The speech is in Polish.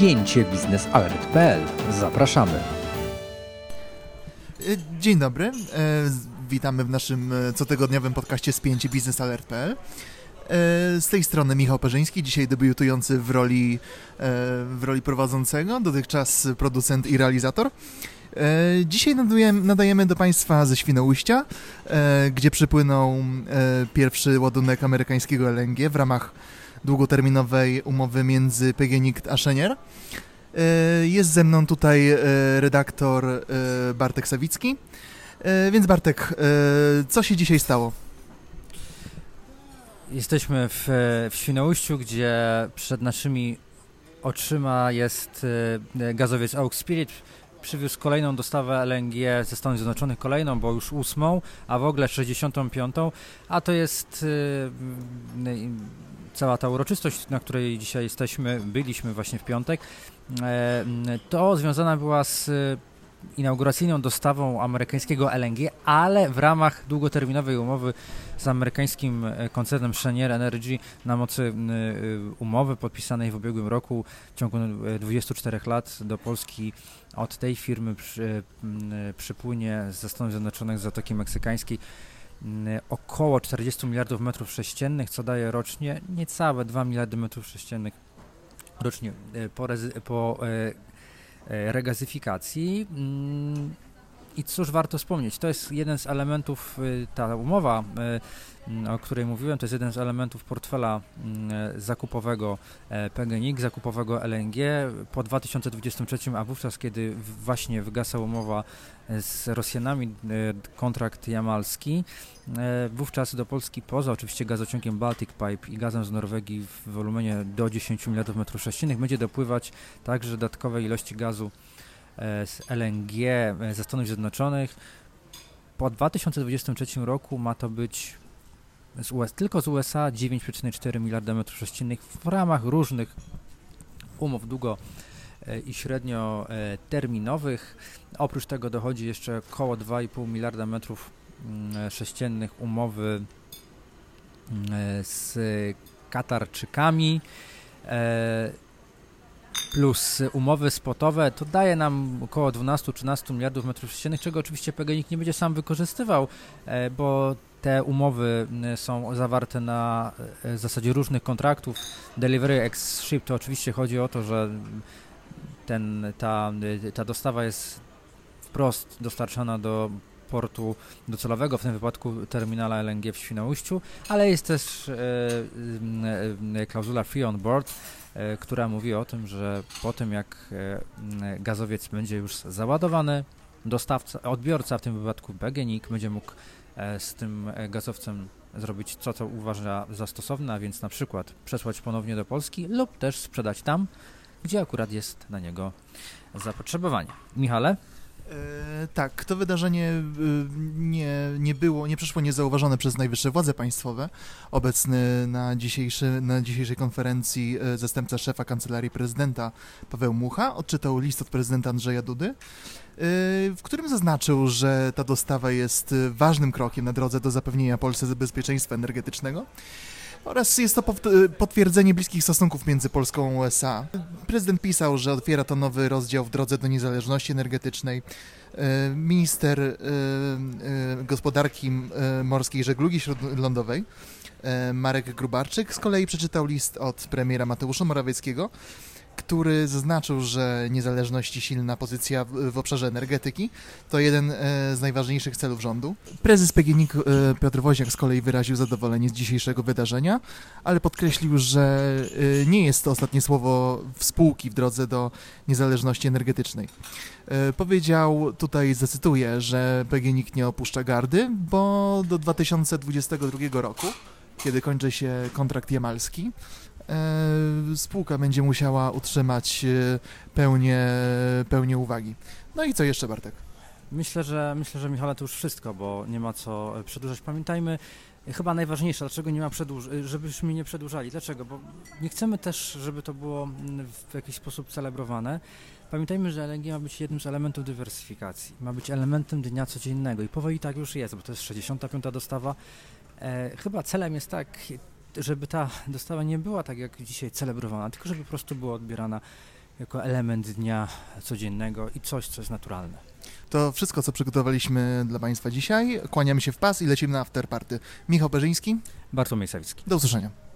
spięcie biznesalert.pl. Zapraszamy. E, Dzień dobry. E, Witamy w naszym e, cotygodniowym podcaście Spięcie biznesalert.pl. Z tej strony Michał Perzyński, dzisiaj debiutujący w roli, w roli prowadzącego, dotychczas producent i realizator. Dzisiaj nadajemy, nadajemy do Państwa ze Świnoujścia, gdzie przypłynął pierwszy ładunek amerykańskiego LNG w ramach długoterminowej umowy między PGNiG a Szenier. E, Jest ze mną tutaj e, redaktor e, Bartek Sawicki. Więc Bartek, co się dzisiaj stało? Jesteśmy w, w Świnoujściu, gdzie przed naszymi oczyma jest gazowiec Oak Spirit. Przywiózł kolejną dostawę LNG ze Stanów Zjednoczonych, kolejną, bo już ósmą, a w ogóle 65. A to jest m, cała ta uroczystość, na której dzisiaj jesteśmy, byliśmy właśnie w piątek. E, m, To związana była z inauguracyjną dostawą amerykańskiego LNG, ale w ramach długoterminowej umowy z amerykańskim e, koncernem Cheniere Energy na mocy y, umowy podpisanej w ubiegłym roku w ciągu e, 24 lat do Polski od tej firmy przypłynie ze Stanów Zjednoczonych z Zatoki Meksykańskiej około 40 miliardów metrów sześciennych, co daje rocznie niecałe 2 miliardy metrów sześciennych rocznie e, po, po e, e, regazyfikacji. I cóż warto wspomnieć, to jest jeden z elementów, y, ta umowa, y, mm, o której mówiłem, to jest jeden z elementów portfela mm, zakupowego e, PGNiG, zakupowego LNG po 2023, a wówczas, kiedy właśnie wygasa umowa e, z Rosjanami, e, kontrakt jamalski, wówczas do Polski poza oczywiście gazociągiem Baltic Pipe i gazem z Norwegii w wolumenie do 10 miliardów metrów sześciennych będzie dopływać także dodatkowe ilości gazu z LNG e, ze Stanów Zjednoczonych. Po 2023 roku ma to być z US, tylko z USA 9,4 miliarda metrów sześciennych w ramach różnych umów długo e, i średnio e, terminowych. Oprócz tego dochodzi jeszcze około 2,5 miliarda metrów mm, e, sześciennych umowy mm, e, z Katarczykami. E, plus umowy spotowe, to daje nam około 12-13 miliardów metrów sześciennych, czego oczywiście PGNiG nie będzie sam wykorzystywał, e, bo te umowy m, są zawarte na e, zasadzie różnych kontraktów. Delivery ex ship to oczywiście chodzi o to, że ten, ta, ta dostawa jest wprost dostarczana do portu docelowego, w tym wypadku terminala LNG w Świnoujściu, ale jest też e, m, e, klauzula free on board, e, która mówi o tym, że po tym jak e, gazowiec będzie już załadowany, dostawca, odbiorca, w tym wypadku PGNiG, będzie mógł e, z tym e, gazowcem zrobić co, co uważa za stosowne, a więc na przykład przesłać ponownie do Polski lub też sprzedać tam, gdzie akurat jest na niego zapotrzebowanie. Michale? E, Tak, to wydarzenie y, nie, nie było, nie przeszło niezauważone przez najwyższe władze państwowe. Obecny na, dzisiejszy, na dzisiejszej konferencji e, zastępca szefa Kancelarii Prezydenta Paweł Mucha odczytał list od prezydenta Andrzeja Dudy, e, w którym zaznaczył, że ta dostawa jest e, ważnym krokiem na drodze do zapewnienia Polsce bezpieczeństwa energetycznego. Oraz jest to potwierdzenie bliskich stosunków między Polską a USA. Prezydent pisał, że otwiera to nowy rozdział w drodze do niezależności energetycznej. E, Minister e, e, Gospodarki Morskiej i Żeglugi Śródlądowej Marek Grubarczyk z kolei przeczytał list od premiera Mateusza Morawieckiego, który zaznaczył, że niezależność i silna pozycja w, obszarze energetyki to jeden e, z najważniejszych celów rządu. Prezes PGNiG e, Piotr Woźniak z kolei wyraził zadowolenie z dzisiejszego wydarzenia, ale podkreślił, że e, nie jest to ostatnie słowo w spółki w drodze do niezależności energetycznej. Powiedział, tutaj zacytuję, że PGNiG nie opuszcza gardy, bo do 2022 roku, kiedy kończy się kontrakt jamalski, spółka będzie musiała utrzymać e, pełnię, pełnię uwagi. No i co jeszcze, Bartek? Myślę, że myślę, że Michale to już wszystko, bo nie ma co e, przedłużać. Pamiętajmy, e, chyba najważniejsze, dlaczego nie ma przedłuż, e, żebyśmy nie przedłużali. Dlaczego? Bo nie chcemy też, żeby to było mm, w jakiś sposób celebrowane. Pamiętajmy, że LNG ma być jednym z elementów dywersyfikacji. Ma być elementem dnia codziennego i powoli tak już jest, bo to jest 65. dostawa. E, chyba celem jest tak, żeby ta dostawa nie była tak jak dzisiaj celebrowana, tylko żeby po prostu była odbierana jako element dnia codziennego i coś, co jest naturalne. To wszystko, co przygotowaliśmy dla Państwa dzisiaj. Kłaniamy się w pas i lecimy na afterparty. Michał Perzyński, Bartłomiej Sawicki. do usłyszenia.